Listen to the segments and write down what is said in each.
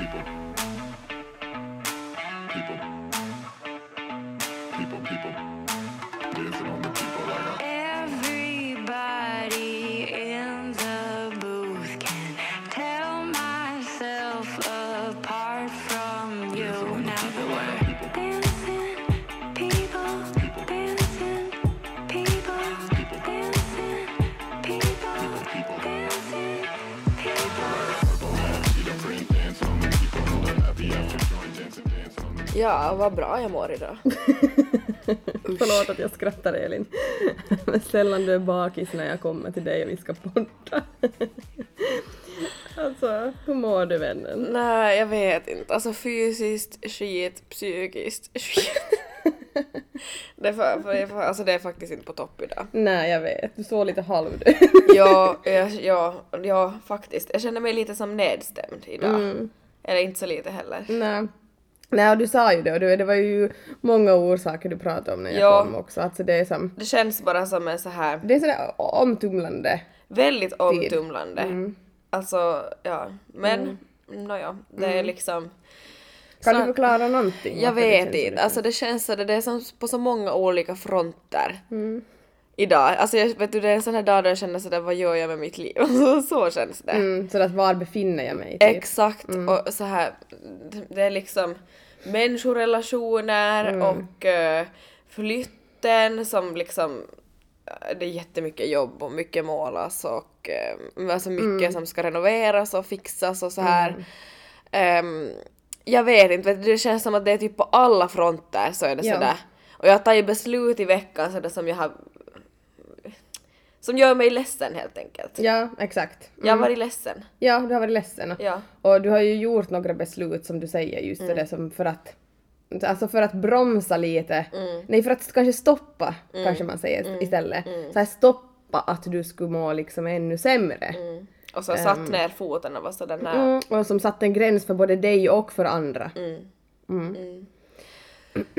people. People. People, people. Ja, vad bra jag mår idag. Förlåt att jag skrattar Elin. Men sällan du är bakis när jag kommer till dig och vi ska podda. Alltså, hur mår du vännen? Nej, jag vet inte. Alltså fysiskt skit, psykiskt skit. Det är, för, för, för, alltså det är faktiskt inte på topp idag. Nej, jag vet. Du såg lite halvdöd Ja, ja, ja, ja, faktiskt. Jag känner mig lite som nedstämd idag. Eller inte så lite heller. Nej. Nej, och du sa ju det och det var ju många orsaker du pratade om när jag Ja. kom också. Alltså det är som, Det känns bara som en så här det är sådär omtumlande. väldigt omtumlande. Alltså, ja. Men, Mm. nåja, det är liksom... Kan Så- du förklara någonting? Jag vet inte, så? alltså det känns så, det är som på så många olika fronter. Mm. Idag. Alltså jag, vet du, det är en sån här dag där jag känner sådär, vad gör jag med mitt liv? Alltså, så känns det. Mm, så att var befinner jag mig? Typ. Exakt, och så här, det är liksom människorelationer Mm. och uh, flytten som liksom eh, det är jättemycket jobb och mycket målas och uh, alltså mycket Mm. som ska renoveras och fixas och så här. Ehm, jag vet inte, det känns som att det är typ på alla fronter så är det Ja. sådär. Och jag har tagit beslut i veckan sådär som jag har som gör mig ledsen helt enkelt. Ja, exakt. Jag har varit ledsen. Ja, du har varit ledsen. Ja. Och du har ju gjort några beslut som du säger just Mm. det som för att Alltså för att bromsa lite, Mm. nej för att kanske stoppa kanske man säger istället. Så här stoppa att du skulle må liksom ännu sämre. Och så satt ner foten och var sådär nej. Mm, och som satt en gräns för både dig och för andra.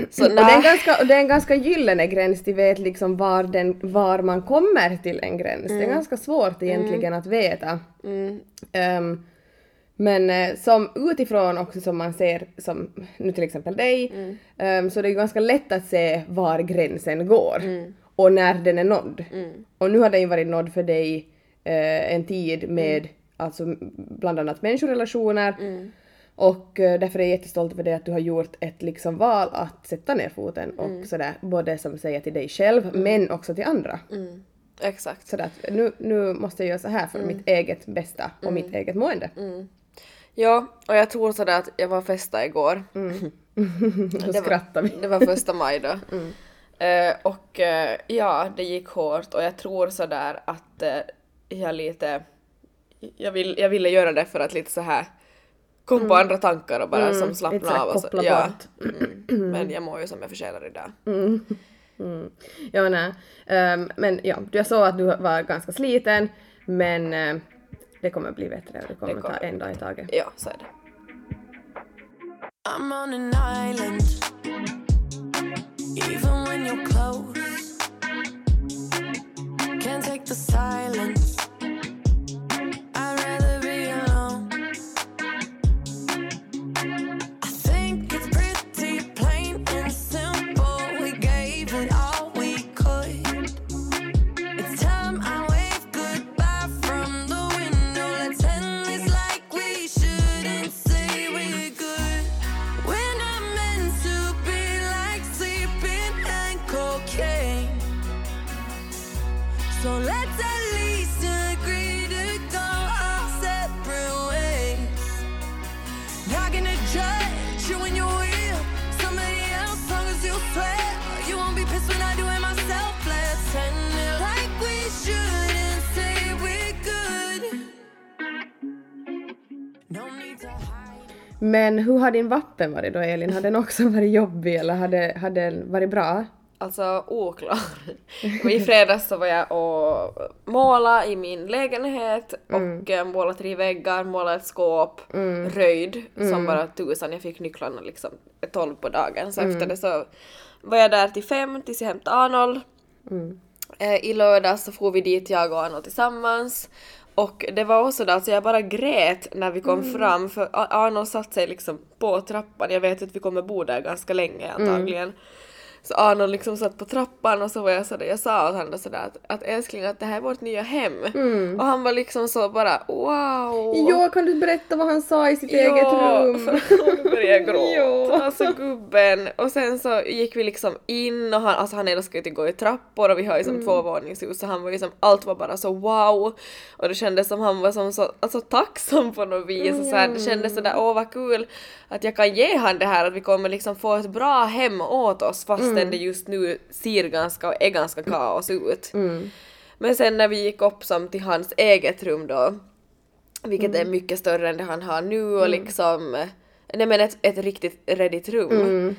Så Och det, är en nej. ganska, det är en ganska gyllene gräns, de vet liksom var, den, var man kommer till en gräns. Det är ganska svårt egentligen att veta. Ehm, men eh, som utifrån också som man ser, som nu till exempel dig, ehm, så det är ganska lätt att se var gränsen går och när den är nådd. Och nu har den ju varit nådd för dig eh, en tid med alltså bland annat människorelationer och eh, därför är jag jättestolt över det att du har gjort ett liksom val att sätta ner foten och sådär, både som säger till dig själv men också till andra. Exakt. Sådär att nu, nu måste jag göra så här för mitt eget bästa och mitt eget mående. Ja, och jag tror sådär att jag var festa igår. Då skrattar vi. Det var första maj då. Eh, och eh, ja, det gick hårt och jag tror sådär att eh, jag lite... Jag, vill, jag ville göra det för att lite så här kom på andra tankar och bara som lite slappna av. Och så, ja. bort. Mm. Men jag mår ju som jag förtjänar idag. Ja, nej. Ehm, men ja, jag såg att du var ganska sliten men eh, det kommer bli bättre och det kommer, Det ta kommer en dag i taget. Ja, så är det. I'm on an island. Even when you're close, can't take the silence. Not gonna judge you when you're with somebody else, long as you swear you won't be pissed when I do it myself. Let's end it like we should and say we're good. No need to hide. Men hur har din vappen varit då Elin? Har den också varit jobbig eller har den varit bra? Alltså oklar. I fredags så var jag och måla i min lägenhet och eh, målat tre väggar, målat ett skåp, röjd som bara tusan. Jag fick nycklarna liksom 12 på dagen. Så efter det så var jag där till fem tills jag hämtade Arnold. Eh, I lördags så får vi dit jag och Arnold tillsammans Och det var också där, alltså jag bara grät när vi kom fram för Arnold satt sig liksom på trappan. Jag vet att vi kommer bo där ganska länge antagligen. Så Arnold liksom satt på trappan och så var jag sådär, jag sa åt honom sådär att, att älskling att det här är vårt nya hem. Och han var liksom så bara wow. Jo, kan du berätta vad han sa i sitt eget rum? för nu började jag gråta. Jo. Alltså gubben. Och sen så gick vi liksom in och han, alltså han älskar ju att gå i trappor och vi har ju som Mm. tvåvåningshus så han var ju som, allt var bara så wow. Och det kändes som han var som så alltså, tacksam på något vis. Och så här, det kändes sådär åh vad kul att jag kan ge han det här att vi kommer liksom få ett bra hem åt oss fastän Mm. det just nu ser ganska och är ganska kaos ut. Mm. Men sen när vi gick upp som till hans eget rum då, vilket Mm. är mycket större än det han har nu och liksom, nej men ett, ett riktigt redigt rum. Mm.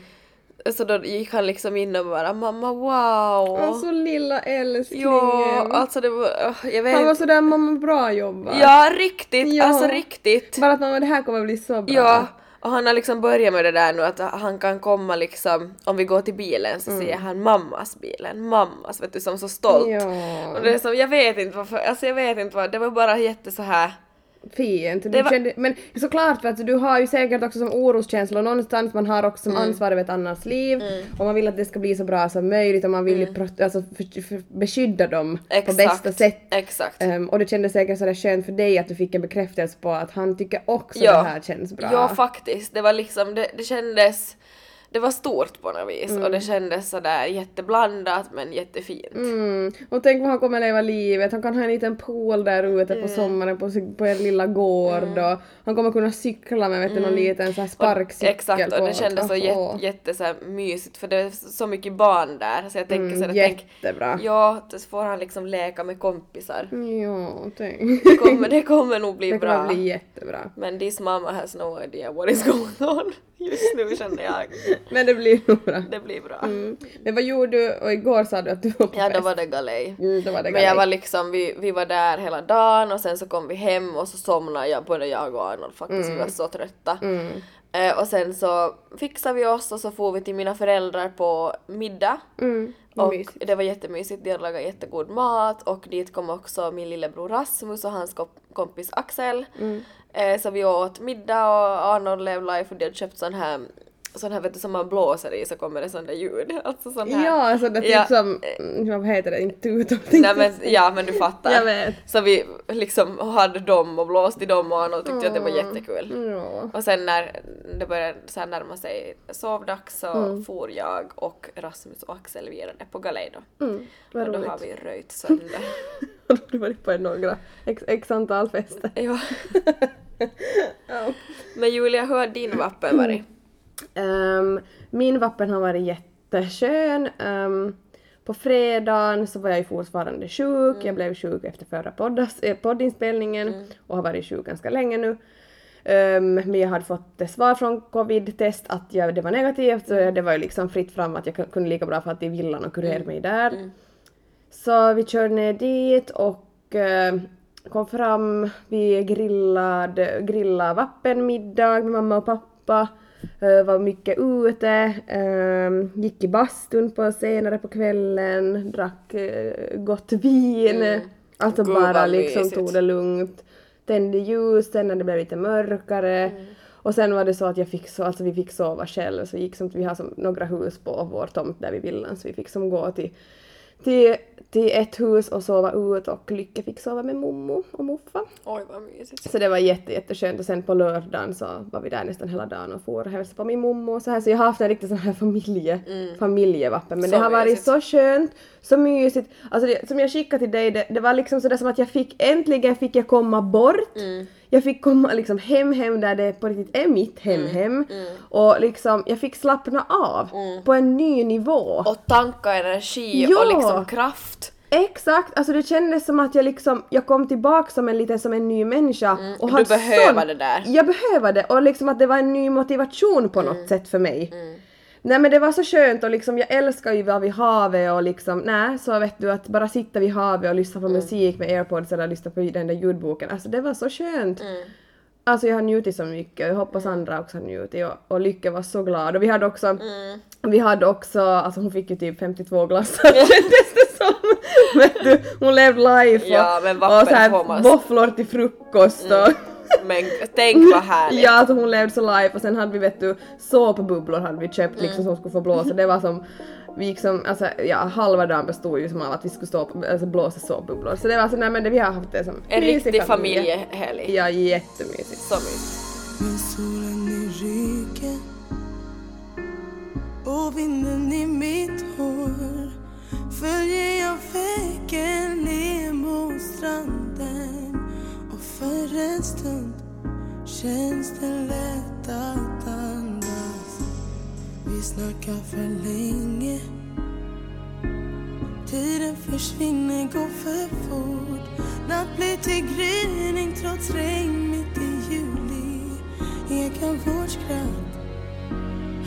Så då gick han liksom in och bara mamma wow! Alltså lilla älsklingen. ja, alltså det var, jag vet Han var sådär mamma bra jobbat. Ja, riktigt, Ja. alltså riktigt. Bara att mamma det här kommer bli så bra. Ja, och han har liksom börjat med det där nu att han kan komma liksom, om vi går till bilen så säger han mammas bilen, mammas, vet du, som så stolt. Ja. Och det är som, jag vet inte varför, alltså jag vet inte vad, det var bara jätte så här. Fint. Du Det var- kände, men såklart för att du har ju säkert också som oroskänslor någonstans, man har också som Mm. ansvar över ett annans liv och man vill att det ska bli så bra som möjligt och man vill ju pro- alltså, för, för, beskydda dem på Mm. Exakt. bästa sätt. Exakt. Ehm, och det kändes säkert sådär skönt för dig att du fick en bekräftelse på att han tycker också Ja. det här känns bra. Ja faktiskt, det var liksom, det, det kändes, det var stort på något vis och det kändes sådär jätteblandat men jättefint. Mm. Och tänk vad han kommer leva livet, han kan ha en liten pool där ute Mm. på sommaren på, på en lilla gård och han kommer kunna cykla med vet du, någon liten så sparkcykel Mm. Exakt och det kändes så Åh. jätte, jätte så här mysigt för det är så mycket barn där så jag tänker sådär, Mm, tänk, jättebra. ja, då får han liksom leka med kompisar. Ja, tänk. Det kommer, det kommer nog bli Det bra. kommer bli jättebra. Men this mama has no idea what is going on. Just nu känner jag, Men det blir nog bra. det blir bra. Mm. Men vad gjorde du? Och igår sa du att du var på Ja, då var det galej. Mm, då var det Men jag galej. var liksom, vi, vi var där hela dagen och sen så kom vi hem och så somnade jag, både jag och Arnold faktiskt, vi var så trötta. Mm. Eh, och sen så fixade vi oss och så får vi till mina föräldrar på middag. Mm, Och mysigt. det var jättemysigt, de lagat jättegod mat och dit kom också min lillebror Rasmus och hans komp- kompis Axel. Mm. Eh, så vi åt middag och Arnold lev life och de hade köpt sån här sån här vet du som man blåser i så kommer det sån där ljud. Alltså sån här. Ja, alltså det är typ Ja. som, mm, vad heter det, inte tutor. Nej men, ja men du fattar. Jag vet. Så vi liksom hade dem och blåste i dem och Arnold tyckte att det var jättekul. Ja. Och sen när det började så här närma sig sovdags så Mm. for jag och Rasmus och Axel vidare på galej då. Mm, vad och då roligt. har vi röjt sönder. Har du varit på några x, x antal fester? ja. Ja. Men Julia, hur har din vappen varit? Ehm, min vappen har varit jätteskön. Um, på fredagen så var jag ju fortfarande sjuk. Jag blev sjuk efter förra poddas, eh, poddinspelningen och har varit sjuk ganska länge nu. Ehm, men jag hade fått ett svar från covid-test att jag, det var negativt så det var ju liksom fritt fram att jag kun- kunde lika bra få till villan och kurera mig där. Så vi körde ner dit och eh, kom fram, vi grillade, grillade vappenmiddag med mamma och pappa. Eh, var mycket ute, eh, gick i bastun på senare på kvällen, drack eh, gott vin. Alltså Gud, bara liksom mysigt. tog det lugnt. Tände ljusen när det blev lite mörkare. Och sen var det så att jag fick så, alltså vi fick sova själv så gick som, vi har som några hus på vår tomt där vid villan så vi fick som gå till till, till ett hus och sova ut och Lycke fick sova med mommo och muffa. Oj vad mysigt. Så det var jätte, jätteskönt och sen på lördagen så var vi där nästan hela dagen och for och hälsade på min mommo och så här så jag har haft en riktig sån här familje, familjevappen men Så det har varit mysigt. så skönt, så mysigt. Alltså det, som jag skickade till dig det, det var liksom sådär som att jag fick, äntligen fick jag komma bort. Jag fick komma liksom hem hem där det på riktigt är mitt hem hem och liksom jag fick slappna av på en ny nivå. Och tanka energi Ja. och liksom kraft. Exakt, alltså det kändes som att jag liksom, jag kom tillbaka som en liten som en ny människa och du behöver sån- det där. Jag behöver det och liksom att det var en ny motivation på Mm. något sätt för mig. Nej men det var så skönt och liksom jag älskar ju vara vid havet och liksom nej så vet du att bara sitta vid havet och lyssna på Mm. musik med airpods eller lyssna på den där ljudboken, alltså det var så skönt. Mm. Alltså jag har njutit så mycket och jag hoppas andra också har njutit och, och Lycka var så glad och vi hade också Mm. vi hade också, alltså hon fick ju typ 52 glassar kändes det som, vet du, hon levde life och, Ja, men och så här våfflor till frukost och Men tänk vad härligt. Ja, alltså hon levde så live och sen hade vi vet du såpbubblor hade vi köpt Mm. liksom som skulle få blåsa. Det var som, vi gick som, alltså ja halva dagen bestod ju som av att vi skulle stå på, alltså blåsa såpbubblor. Så det var så, nej men det, vi har haft det som En riktig familj. familjehelg. Ja, jättemysigt. Så mysigt. Med solen i ryggen och vinden i mitt hår följer jag vägen ner mot stranden för en stund känns det lätt att andas. Vi snackar för länge. Tiden försvinner, går för fort. Natt blir till gryning trots regn mitt i juli. Ekar vårt skratt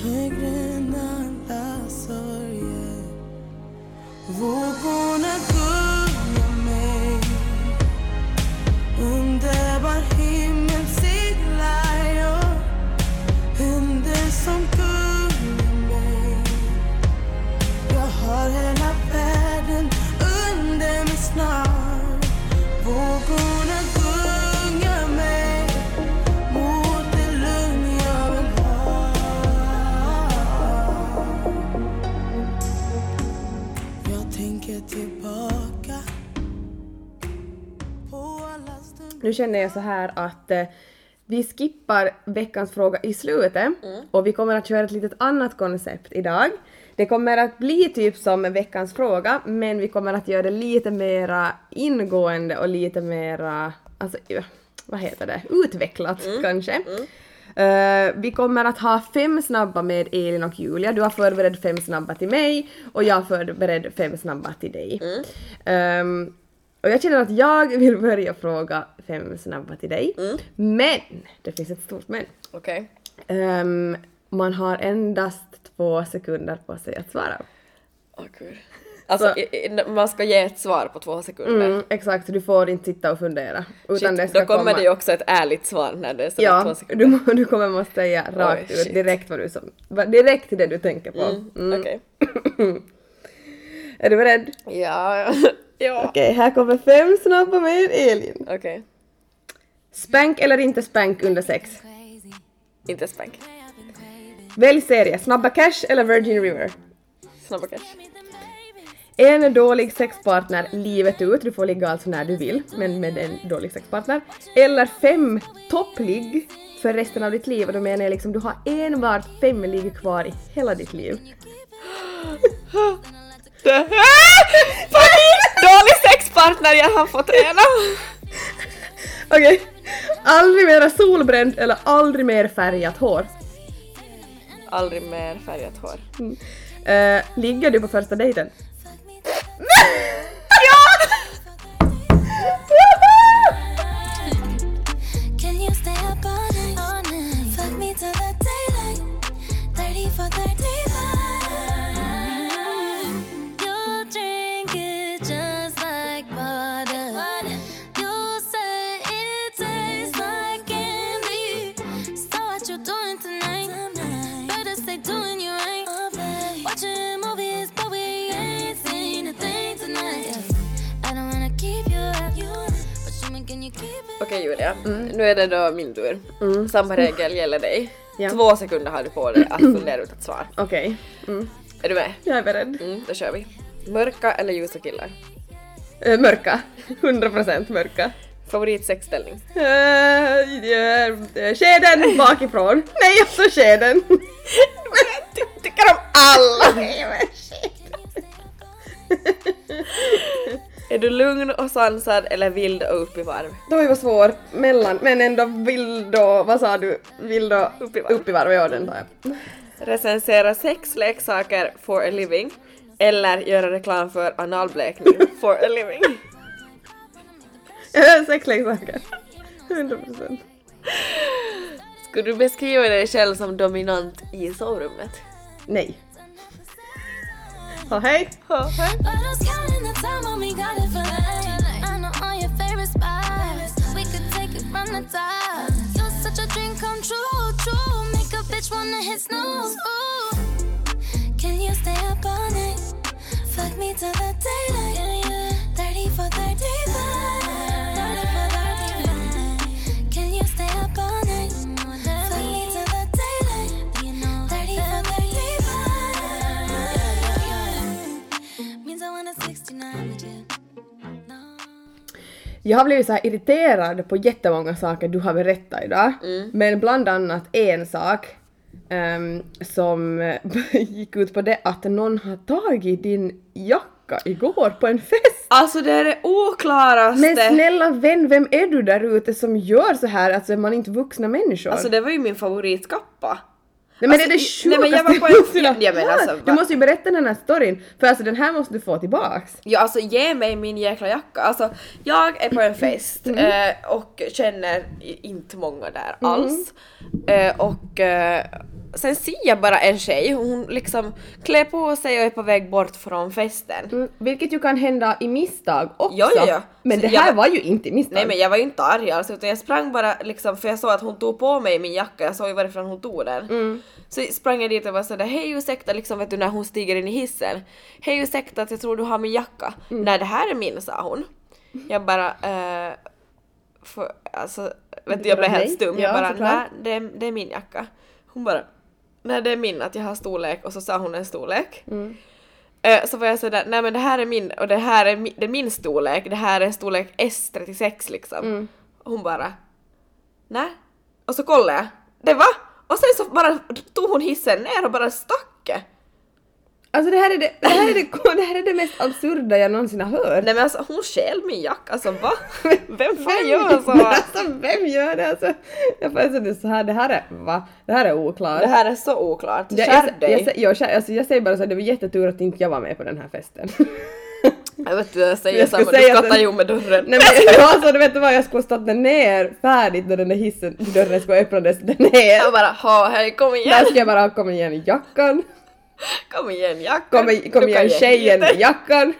högre än alla sorger. Vår Nu känner jag så här att eh, vi skippar veckans fråga i slutet Mm. och vi kommer att köra ett litet annat koncept idag. Det kommer att bli typ som veckans fråga men vi kommer att göra det lite mera ingående och lite mera, alltså eh, vad heter det, utvecklat Mm. kanske. Eh, vi kommer att ha fem snabba med Elin och Julia. Du har förberett fem snabba till mig och jag har förberett fem snabba till dig. Mm. Och jag känner att jag vill börja fråga fem snabba till dig. Mm. Men! Det finns ett stort men. Okej. Ehm, man har endast två sekunder på sig att svara. Åh gud. Alltså Så- man ska ge ett svar på två sekunder. Mm, exakt, du får inte sitta och fundera. Utan Shit, det ska då kommer komma... det ju också ett ärligt svar när det är sådär två Ja, sekunder. du, du kommer måste säga rakt Oj, ut shit. direkt vad du som... Direkt till det du tänker på. Mm. Okej. Är du beredd? Ja, ja. Okej, här kommer fem snabba med Elin. Okej. Spank eller inte spank under sex? Inte spank. Välj serie, Snabba Cash eller Virgin River? Snabba cash. En dålig sexpartner livet ut, du får ligga alltså när du vill, men med en dålig sexpartner. Eller fem toppligg för resten av ditt liv och då menar jag liksom du har enbart fem ligg kvar i hela ditt liv. Dålig sexpartner jag har fått träna! Okej, aldrig mera solbränd eller aldrig mer färgat hår. Aldrig mer färgat hår. Uh, ligger du på första dejten? Can Okej Julia, nu är det då min tur. Samma regel gäller dig. Ja. Två sekunder har du på dig att fundera ut ett svar. Okej, mm. Är du med? jag är beredd. Mm, då kör vi. Mörka eller ljusa killar? Uh, mörka, 100% mörka. Favoritsexställning? Uh, skeden bakifrån. Nej, alltså skeden. Ty- tycker om alla! Är du lugn och sansad eller vild och upp i varv? Det var svår mellan, men ändå vild och, vad sa du? Vild och Upp i varv. upp i varv, ja den tar jag. Recensera sexleksaker for a living eller göra reklam för analblekning for a living. Eh, Sexleksaker. 100%. Skulle du beskriva dig själv som dominant i sovrummet? Nej. Ja, hej. Ja, hej. But I was counting the time when we got it for life. I know all your favorite spots. We could take it from the top. You're such a dream come true, true. Make a bitch wanna hit snooze. Ooh. Can you stay up all night? Fuck me till the daylight. 30 for 35. 30 Jag har blivit så irriterad på jättemånga saker du har berättat idag. Men bland annat en sak ehm, som gick ut på det att någon har tagit din jacka igår på en fest. Alltså det är det oklaraste! Men snälla vän, vem är du där ute som gör så här? Alltså är man inte vuxna människor? Alltså det var ju min favoritkappa. Nej men alltså, det är det sjukaste nej, men jag var på en- jag någonsin har ja, men alltså. Du måste ju berätta den här storyn, för alltså den här måste du få tillbaks. Ja alltså ge mig min jäkla jacka. Alltså jag är på en fest Mm. eh, och känner inte många där alls. Eh, och eh, sen ser jag bara en tjej, hon liksom klär på sig och är på väg bort från festen. Mm, vilket ju kan hända i misstag också. Ja, ja, ja. Men Så det här jag- var ju inte misstag. Nej men jag var ju inte arg alltså utan jag sprang bara liksom för jag såg att hon tog på mig min jacka, jag såg ju varifrån hon tog den. Mm. Så sprang jag dit och var sådär hej ursäkta liksom vet du när hon stiger in i hissen. Hej ursäkta att jag tror du har min jacka. Mm. Nej det här är min sa hon. Jag bara eh, för, alltså vet du jag blev helt stum. Ja, jag bara nej det, det är min jacka. Hon bara nej det är min att jag har storlek och så sa hon en storlek. Mm. Eh, Så var jag sådär, nej men det här är min, och det här är min, det är min storlek, det här är storlek S36 liksom. Mm. Hon bara, nej. Och så kollade jag, det var! Och sen så bara tog hon hissen ner och bara stack. Alltså det här, är det, det, här är det, det här är det mest absurda jag någonsin har hört. Nej men alltså hon stjäl min jacka, alltså va? Vem fan gör så? Alltså vem gör det? Alltså, jag får alltså det är så här, det här är, va? Det här är oklart. Det här är så oklart. jag, Skärp jag, jag, dig! jag, jag, alltså, jag säger bara så här, det var jättetur att inte jag var med på den här festen. Jag vet du, jag säger Jag samma, du skrattar den- ju med dörren. Nej men alltså du vet du vad, jag skulle stått där ner färdigt när den där hissen, dörren skulle öppnades där ner. Jag bara, ha hej kom Där igen, ska jag bara komma igen i jackan, kom igen jackan. kom, kom igen ge tjejen i jackan.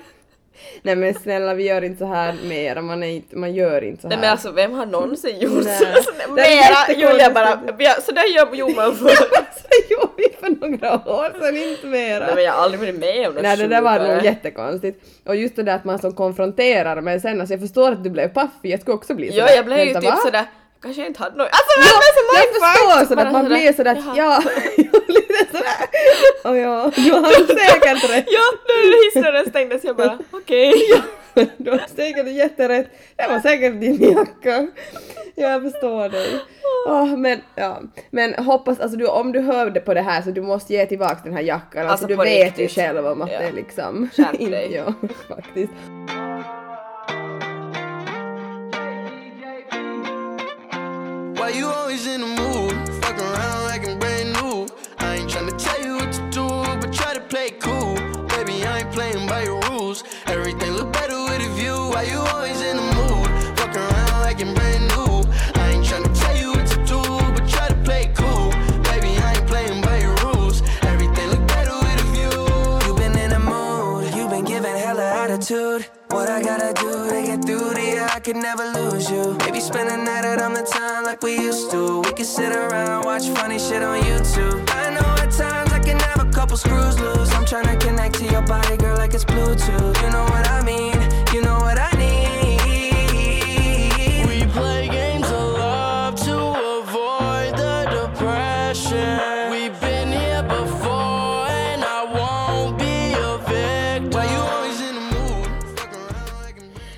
Nej men snälla vi gör inte så här mera, man, är inte, man gör inte så här. Nej men alltså vem har någonsin gjort så? Mera jag bara, jättekonstigt. ja, så där gör gjorde man förr. Alltså gjorde vi för några år sedan, inte mera. Nej men jag har aldrig varit med om något Nej det där var nog jättekonstigt. Och just det där att man som konfronterar men sen alltså jag förstår att du blev paffig, jag skulle också bli Ja sådär. jag blev ju typ va? sådär, kanske jag inte hade något. Alltså Ja, vem är så jag mindfuck? förstår sådär att man blir sådär att ja, sådär. Och ja, du har säkert rätt. Ja, när hissdörren stängdes jag bara okej. Du har säkert jätterätt. Det var säkert din jacka. Ja, jag förstår dig. Åh, men, ja. men hoppas, alltså du, om du hörde på det här så du måste ge tillbaka den här jackan. Alltså, Alltså, du vet ju riktigt. själv om att Ja. det är liksom... Skärp dig. Ja, faktiskt. Why you always in the mood? Fuck around Everything look better with a view. Why you always in the mood? Fuck around like I'm brand new. I ain't tryna tell you what to do, but try to play cool. Baby, I ain't playing by your rules. Everything look better with a view. You been in the mood, you been giving hella attitude. What I gotta do to get through to you, I could never lose you. Maybe spend the night out on the town like we used to. We could sit around, watch funny shit on YouTube. I know at times can have a couple screws loose. I'm trying to connect to your body, girl, like it's Bluetooth. You know what I mean, you know what I need.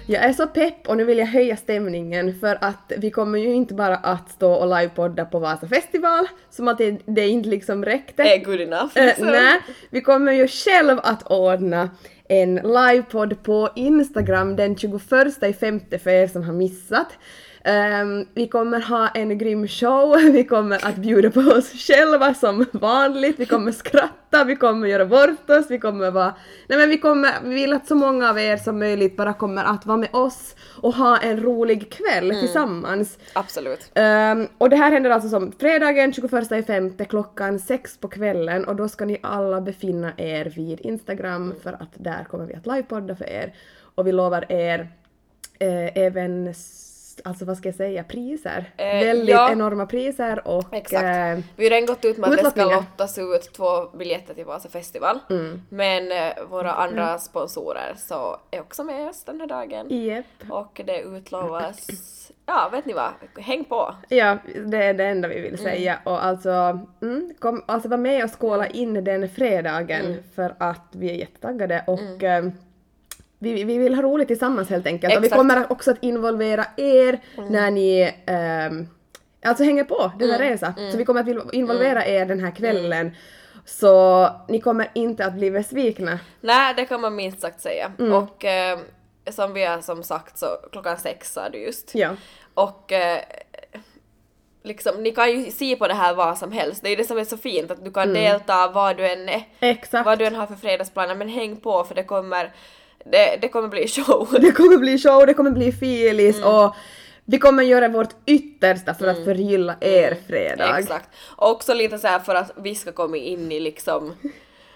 Jag är så pepp och nu vill jag höja stämningen för att vi kommer ju inte bara att stå och livepodda på Vasa festival, som att det, det inte liksom räckte. Är good enough. Nej, vi kommer ju själv att ordna en livepodd på Instagram den 21 i femte för er som har missat. Ehm, vi kommer ha en grym show, vi kommer att bjuda på oss själva som vanligt, vi kommer skratta, vi kommer göra bort oss, vi kommer vara... Nej men vi kommer, vi vill att så många av er som möjligt bara kommer att vara med oss och ha en rolig kväll tillsammans. Absolut. Ehm, och det här händer alltså som fredagen 21 i femte klockan sex på kvällen. Och då ska ni alla befinna er vid Instagram för att där kommer vi att livepodda för er. Och vi lovar er eh, även alltså vad ska jag säga, priser. Eh, Väldigt ja. enorma priser och Exakt. eh, Vi har redan gått ut med att det ska lottas ut två biljetter till Vasa festival. Mm. Men eh, våra andra sponsorer så är också med oss den här dagen. Japp. Och det utlovas, ja vet ni vad, häng på! Ja, det är det enda vi vill Mm. säga. Och alltså, mm, kom, alltså var med och skåla in den fredagen Mm. för att vi är jättetaggade och eh, vi, vi vill ha roligt tillsammans helt enkelt. Och vi Exakt. kommer också att involvera er när ni ehm, alltså hänger på denna Mm. resa. Så vi kommer att involvera er den här kvällen. Så ni kommer inte att bli besvikna. Nej, det kan man minst sagt säga. Mm. Och eh, som vi har som sagt så klockan sex sa du just. Ja. Och eh, liksom, ni kan ju se på det här vad som helst. Det är ju det som är så fint att du kan delta vad du än är. Exakt. Vad du än har för fredagsplaner men häng på för det kommer det, det kommer bli show. Det kommer bli show, det kommer bli filis och vi kommer göra vårt yttersta för att förgylla er fredag. Exakt. Och också lite så här för att vi ska komma in i liksom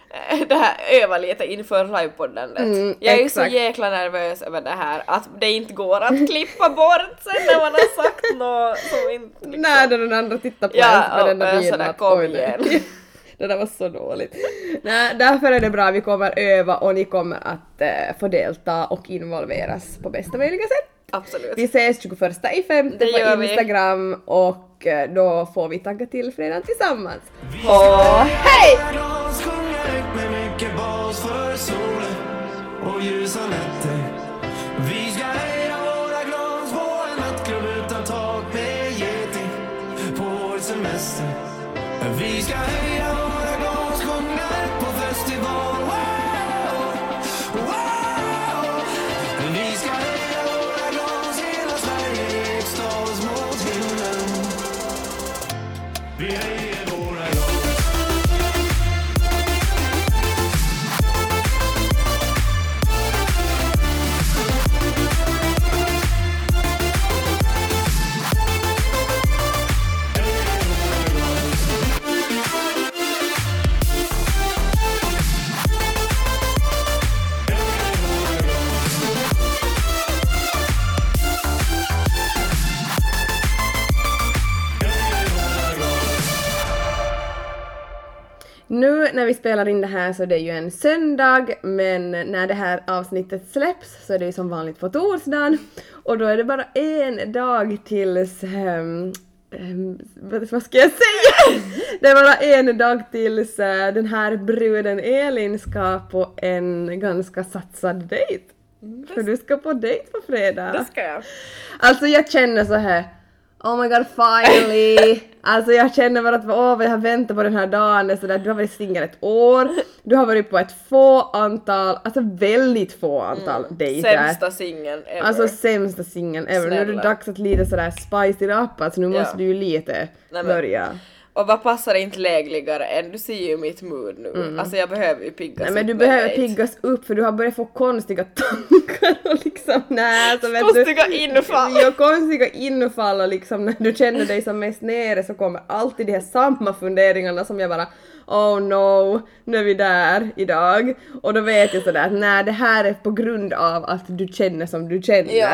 eh, det här öva lite inför livepoddandet. Mm, jag är ju exakt. så jäkla nervös över det här att det inte går att klippa bort sen när man har sagt något som inte liksom... Nej, då den andra tittar på Ja, ens på och den jag bilden sådär, att, kom igen. det där var så dåligt. Nej, därför är det bra, vi kommer öva och ni kommer att eh, få delta och involveras på bästa möjliga sätt. Absolut. Vi ses 21 i femte på vi. Instagram och eh, då får vi tagga till fredagen tillsammans. Och hej! Glas sjunga högt med mycket bas för solen och ljusa nätter. Vi ska höja våra glas på en nattklubb utan tak med geting på vår semester. Vi ska höja vi spelar in det här så är det ju en söndag men när det här avsnittet släpps så är det ju som vanligt på torsdagen och då är det bara en dag tills ehm, ehm, vad ska jag säga? Det är bara en dag tills eh, den här bruden Elin ska på en ganska satsad dejt. För du ska på dejt på fredag. Det ska jag. Alltså jag känner så här. Oh my god finally! alltså jag känner bara att åh vad jag har väntat på den här dagen. Så där, du har varit singel ett år, du har varit på ett få antal, alltså väldigt få antal dejter. Sämsta singeln ever. Alltså sämsta singeln ever. Nu är det Snälla. dags att lite sådär spice it up, alltså nu Ja. måste du ju lite Nej, men- börja. Och vad passar inte lägligare än, du ser ju mitt mood nu. Alltså jag behöver ju piggas Mm. Nej men upp du behöver dejt. piggas upp för du har börjat få konstiga tankar och liksom nej så vet du. Konstiga infall. Ja, konstiga infall och liksom när du känner dig som mest nere så kommer alltid de här samma funderingarna som jag bara Oh no, nu är vi där idag. Och då vet jag sådär att nej det här är på grund av att du känner som du känner. Ja.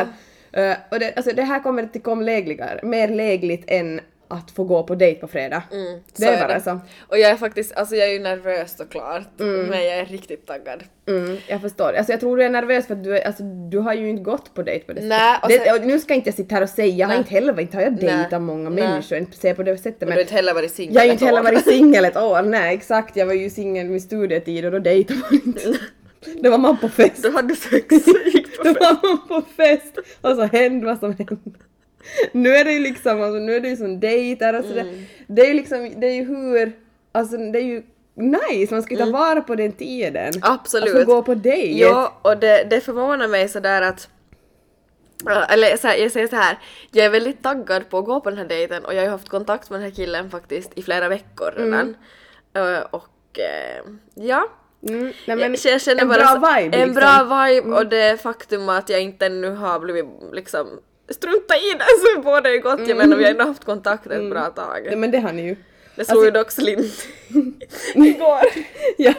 Eh, och det, alltså, det här kommer att komma lägligare, mer lägligt än att få gå på dejt på fredag. det Mm, Så är bara så. Och jag är faktiskt, alltså jag är ju nervös såklart, men jag är riktigt taggad. Mm, jag förstår. Alltså jag tror du är nervös för att du, alltså, du har ju inte gått på dejt på det Nej, och det, sen- och nu ska inte jag sitta här och säga, jag har inte heller inte har jag Nej. dejtat många Nej. människor, inte se på det sättet Och men du har inte heller varit singel jag har ju inte heller varit singel ett år, nej exakt, jag var ju singel vid studietid och då dejtade man inte. Då var man på fest. Då hade du sex, gick på Då fest. var man på fest och så hände vad som hände. Nu är det ju liksom, alltså, nu är det ju som dejter och sådär. Mm. Det är ju liksom, det är ju hur, alltså det är ju nice, man ska ju ta vara på den tiden. Mm. Absolut. Alltså gå på dejt. Ja, och det, det förvånar mig sådär att eller så här, jag säger så här, jag är väldigt taggad på att gå på den här dejten och jag har ju haft kontakt med den här killen faktiskt i flera veckor redan. Eh, och eh, ja, Mm, nej, men jag, känner en bara bra så- vibe En liksom. bra vibe och det faktum att jag inte ännu har blivit liksom strunta i det så båda är gott. Jag menar vi har ändå haft kontakt ett bra tag. Nej, men det har ni ju. Det slog Alltså- ju dock slint igår. Ja.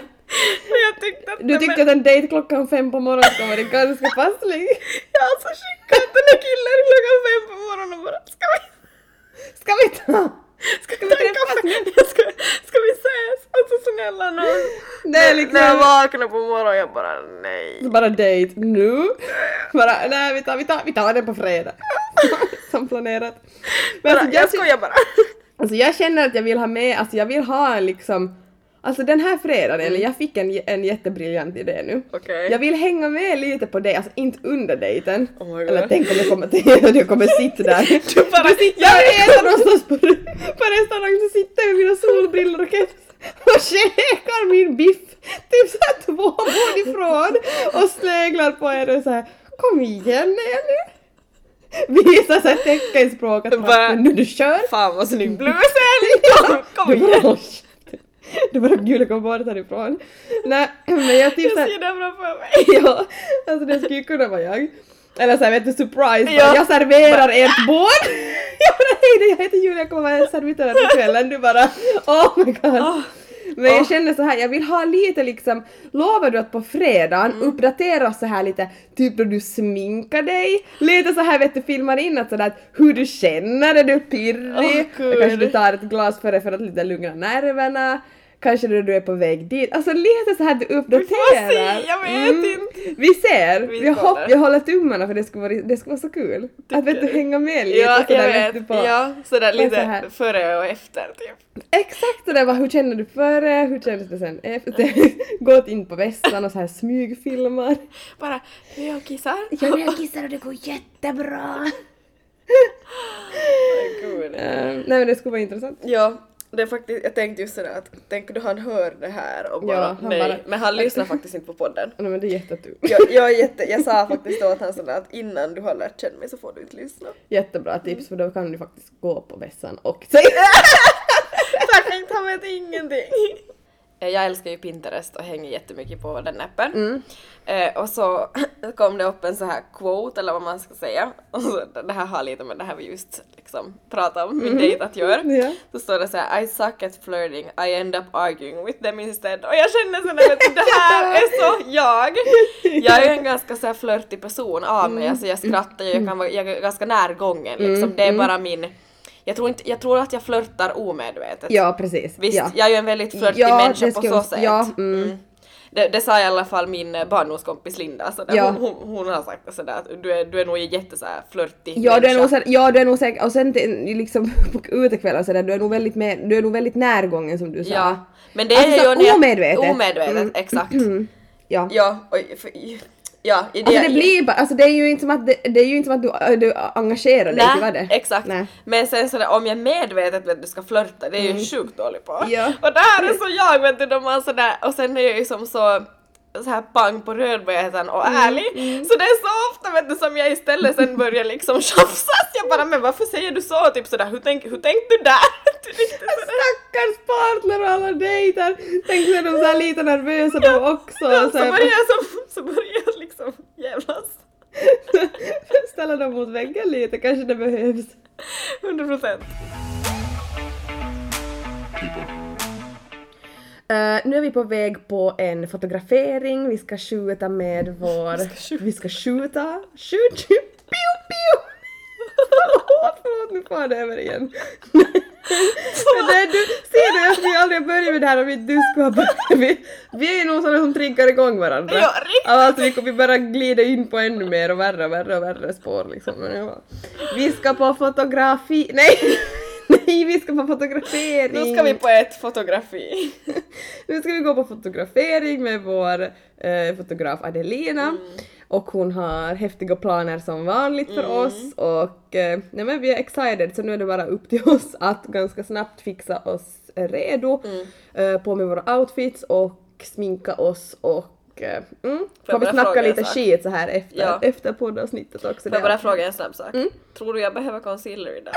Men jag tyckte att... Du tyckte att en dejt klockan fem på morgonen ska vara ganska passlig. Jag har alltså skickat den där killen klockan fem på morgonen och bara ska vi... Ska vi ta? Ska vi en kaffe? Ska, ska vi ses? Alltså snälla nån. Är liksom- När jag vaknade på morgonen jag bara nej. Så bara dejt nu. Bara nej vi tar, vi tar, vi tar den på fredag. Som planerat. Men Bara, alltså, jag jag, skojar bara. alltså jag känner att jag vill ha med, alltså jag vill ha en liksom Alltså den här fredagen, eller jag fick en, en jättebriljant idé nu. Mm. Okej. Jag vill hänga med lite på det, alltså inte under dejten. Oh eller tänk om jag kommer till jag kommer sitta där. Du bara, Jag äter någonstans på, på restaurang så sitter jag med mina solbrillor och keps och käkar min biff typ såhär två bord ifrån och sneglar på er och såhär kom igen Elin! Visar såhär teckenspråk att nu du kör! Fan vad snygg blus är Kom, Du igen. Det var att komma bort härifrån. Nej men jag typ Jag såhär ser det framför mig. Ja, alltså det skulle ju kunna vara jag. Eller såhär vet du, surprise, Ja. jag serverar ert bord! jag bara hej, jag heter Julia, jag kommer vara servitör på kvällen. Du bara oh my god. Men jag känner så här, jag vill ha lite liksom, lovar du att på fredagen Mm. uppdatera oss så här lite, typ då du sminkar dig, lite så här vet du filmar in att sådär hur du känner, är du pirrig? Åh, kanske du tar ett glas före för att lite lugna nerverna, kanske när du är på väg dit, alltså lite så här att du uppdaterar. se, jag vet inte. Vi ser, Vi jag, hopp, jag håller tummarna för det skulle vara, det skulle vara så kul. Att vet du, hänga med lite Ja, sådär jag vet vet. på. Ja, sådär Bara så lite här. före och efter typ. Exakt sådär bara, hur känner du före, hur kändes det sen efter? Gått in på vässan och så här smygfilmar. Bara, jag kissar. Ja, jag kissar och det går jättebra. Gud. Eh, nej men det skulle vara intressant. Ja, det är faktiskt, jag tänkte just sådär att tänk du han hör det här och bara Ja, han nej. bara- Men han lyssnar faktiskt inte på podden. Nej men det är jättetur. Jag, jag, är jätte, jag sa faktiskt åt honom sådär att innan du har lärt känna mig så får du inte lyssna. Jättebra tips för då kan du faktiskt gå på vässan och säga inte, han vet ingenting. Eh, Jag älskar ju Pinterest och hänger jättemycket på den appen. Mm. Eh, och så kom det upp en så här quote eller vad man ska säga. Och så, det här har lite med det här vi just liksom pratade om, min dejt att göra. Mm. Ja. Så står det så här I suck at flirting, I end up arguing with them instead. Och jag känner sådär att det här är så jag. Jag är en ganska så här flörtig person av mig, alltså jag skrattar ju, jag kan vara jag är ganska närgången liksom. Det är bara min jag tror, inte, jag tror att jag flörtar omedvetet. Ja precis. Visst, ja. jag är ju en väldigt flörtig Ja, människa på så sätt. ja, mm. Det, det sa i alla fall min barndomskompis Linda, så. Ja. Hon, hon, hon har sagt sådär att du är, du är nog jätte så här flörtig Ja du, är nog, ja du är nog säkert, och sen liksom på utekvällar sådär, du är nog väldigt, med, du är nog väldigt närgången som du sa. Ja, men det Alltså, är ju omedvetet. Omedvetet, Mm. exakt. Ja. Ja, och, för, ja, i Alltså det blir bara, alltså det är ju inte som att, det, det är ju inte som att du, du engagerar dig till vad det exakt. Nej. Men sen sådär om jag medvetet vet att du ska flörta, det är jag ju sjukt dålig på. Mm. Ja. Och det här är så jag vet du, de man sådär, och sen är jag ju som så så här pang på rödbetan och Mm, ärlig. Så det är så ofta vet du som jag istället sen börjar liksom tjafsas. Jag bara men varför säger du så? Typ sådär hur, tänk, hur tänkte du där? Typ. Stackars partner och alla dejter! Tänk så är de såhär lite nervösa de också. Ja, så här- börjar jag som, så börjar jag liksom jävlas. Ställa dem mot väggen lite, kanske det behövs. 100 procent. Eh, nu är vi på väg på en fotografering, vi ska skjuta med vår... Vi ska skjuta. Skjut! skjut, Piu, piu! Förlåt, förlåt, nu får jag det över igen. Det du, ser du att vi aldrig har börjat med det här om inte du skulle ha börjat. Vi, vi är nog sådana som triggar igång varandra. Ja. Alltså vi kommer bara glida in på ännu mer och värre och värre och värre spår liksom. Vi ska på fotografi... Nej! Nej, vi ska på fotografering! Nu ska vi på ett fotografi. Nu ska vi gå på fotografering med vår eh, fotograf Adelina. Mm. Och hon har häftiga planer som vanligt för Mm. oss och eh, nej men vi är excited så nu är det bara upp till oss att ganska snabbt fixa oss redo. Mm. Eh, på med våra outfits och sminka oss och eh, mm, får vi snacka lite skit så här efter, Ja. efter poddavsnittet också. Får jag bara fråga en snabb sak? Mm. Tror du jag behöver concealer idag?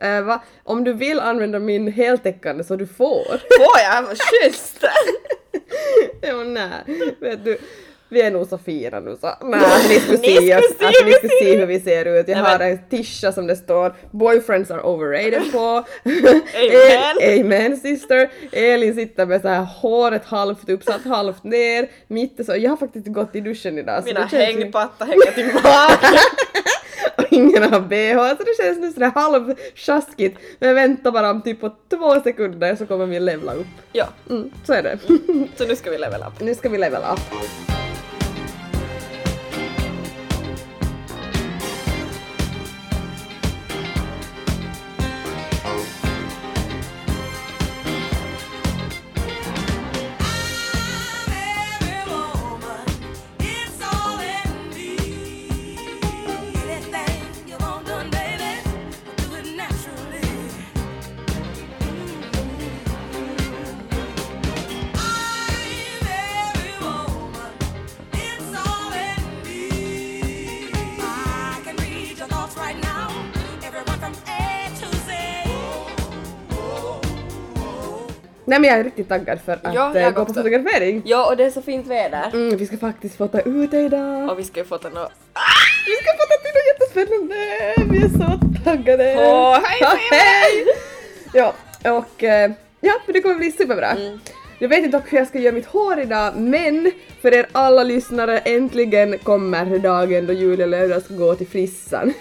Eh, va? Om du vill använda min heltäckande så du får. Får jag? Vad schysst! Jo, nej. Vet du. Vi är nog så fina nu så. Nej, att ni skulle se se att ni skulle se hur vi ser ut. Jag Nej, har men- en tisha som det står “Boyfriends are overrated” på. Amen. Amen sister. Elin sitter med så här håret halvt uppsatt, halvt ner. Mitt så. Jag har faktiskt gått i duschen idag. Mina hängpattar hänger till ingen har bh så det känns nu sådär halvsjaskigt. Men jag väntar bara om typ på två sekunder så kommer vi levla upp. Ja, Mm, så är det. så nu ska vi level up. nu ska vi levela upp. Nej men jag är riktigt taggad för att Ja, eh, jag gå på också. fotografering. Ja, och det är så fint väder. Mm, vi ska faktiskt fota ute idag. Och vi ska ju få ta något... Vi ska fota till något jättespännande! Vi är så taggade! Åh, hej, Ja, hej, hej! Ja, och eh, ja, men det kommer bli superbra. Mm. Jag vet inte hur jag ska göra mitt hår idag, men för er alla lyssnare, äntligen kommer dagen då Julia Löfdahl ska gå till frissan.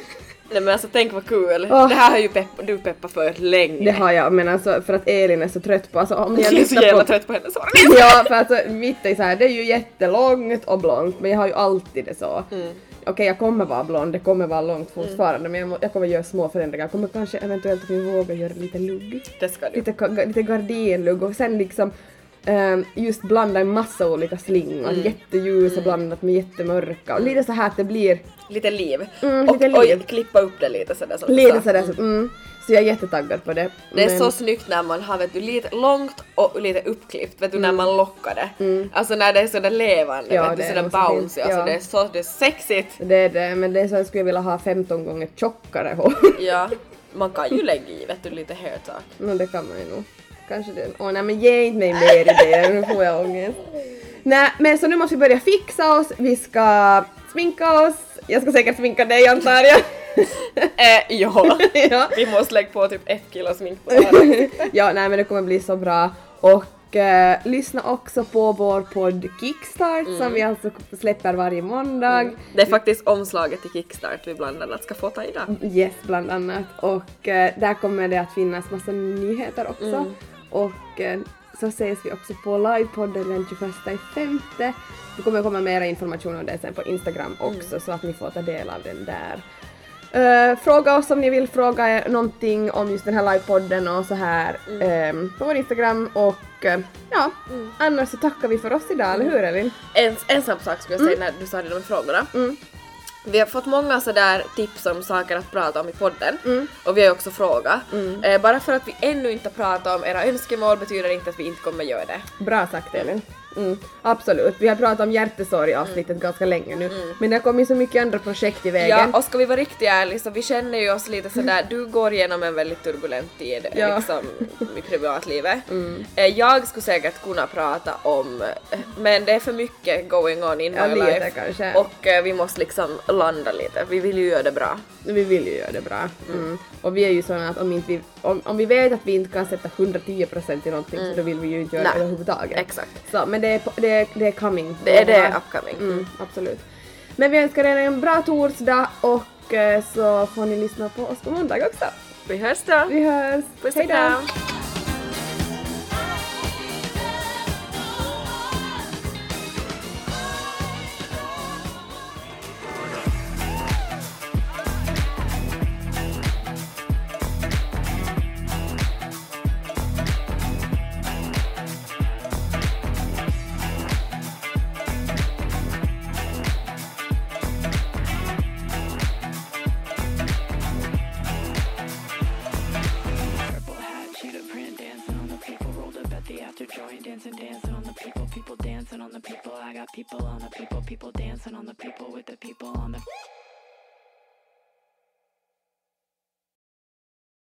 Nej men alltså tänk vad kul. Åh. Det här har ju pepp, du peppat för länge. Det har jag, men alltså för att Elin är så trött på, alltså om har Jag är så jävla på... trött på hennes hår. Ja, för alltså mitt är så här, det är ju jättelångt och blont, men jag har ju alltid det så. Mm. Okej, jag kommer vara blond, det kommer vara långt fortfarande, men jag, må, jag kommer göra små förändringar. Jag kommer kanske eventuellt att vi vågar göra lite lugg. Det ska du. Lite, lite gardinlugg och sen liksom just blanda en massa olika slingor, Mm. jätteljusa blandat med jättemörka och lite så här att det blir Lite liv. Mm, och, lite liv. och klippa upp det lite sådär som lite sådär så, mm. Så jag är jättetaggad på det. Det är Men- så snyggt när man har vet du, lite långt och lite uppklippt, vet du när Mm. man lockar det. Alltså när det är sådär levande, Ja, vet du, sådär bouncy, alltså Ja. det är så det är sexigt. Det är det, men det är så jag skulle vilja ha 15 gånger tjockare hår. Ja, man kan ju lägga i vet du lite hair talk. No, det kan man ju nog. Kanske det. Åh nej men ge inte mig mer idéer, nu får jag ångest. Nej men så nu måste vi börja fixa oss, vi ska sminka oss. Jag ska säkert sminka dig antar jag. Eh, ja. ja. Vi måste lägga på typ ett kilo smink på det här. ja, nej men det kommer bli så bra. Och eh, lyssna också på vår podd Kickstart som vi alltså släpper varje måndag. Det är faktiskt omslaget till Kickstart vi bland annat ska få ta idag. Yes, bland annat. Och eh, där kommer det att finnas massa nyheter också. Och eh, så ses vi också på livepodden den 21 femte. Det kommer komma mera information om det sen på Instagram också så att ni får ta del av den där. Eh, fråga oss om ni vill fråga er någonting om just den här livepodden och så här ehm, på vår Instagram och eh, ja, annars så tackar vi för oss idag, eller hur Elin? En, en snabb sak skulle jag säga när du sa det med frågorna. Mm. Vi har fått många sådär tips om saker att prata om i podden Mm. och vi har ju också frågat. Eh, bara för att vi ännu inte pratat om era önskemål betyder inte att vi inte kommer göra det. Bra sagt Elin. Mm, absolut. Vi har pratat om hjärtesorg i avsnittet ganska länge nu. Men det har kommit så mycket andra projekt i vägen. Ja, och ska vi vara riktigt ärliga så vi känner ju oss lite sådär, du går igenom en väldigt turbulent tid Ja. liksom i privatlivet. Eh, Jag skulle säkert kunna prata om, men det är för mycket going on in Ja, my lite life. kanske. Och eh, vi måste liksom landa lite, vi vill ju göra det bra. Vi vill ju göra det bra. Mm. Och vi är ju såna att om, inte vi, om, om vi vet att vi inte kan sätta 110% i någonting så då vill vi ju inte göra Nej. det överhuvudtaget. Exakt. Så, men det är, det, är, det är coming. Det är det upcoming. Mm, absolut. Men vi önskar er en bra torsdag och eh, så får ni lyssna på oss på måndag också. Vi hörs då! Vi hörs! Puss och kram!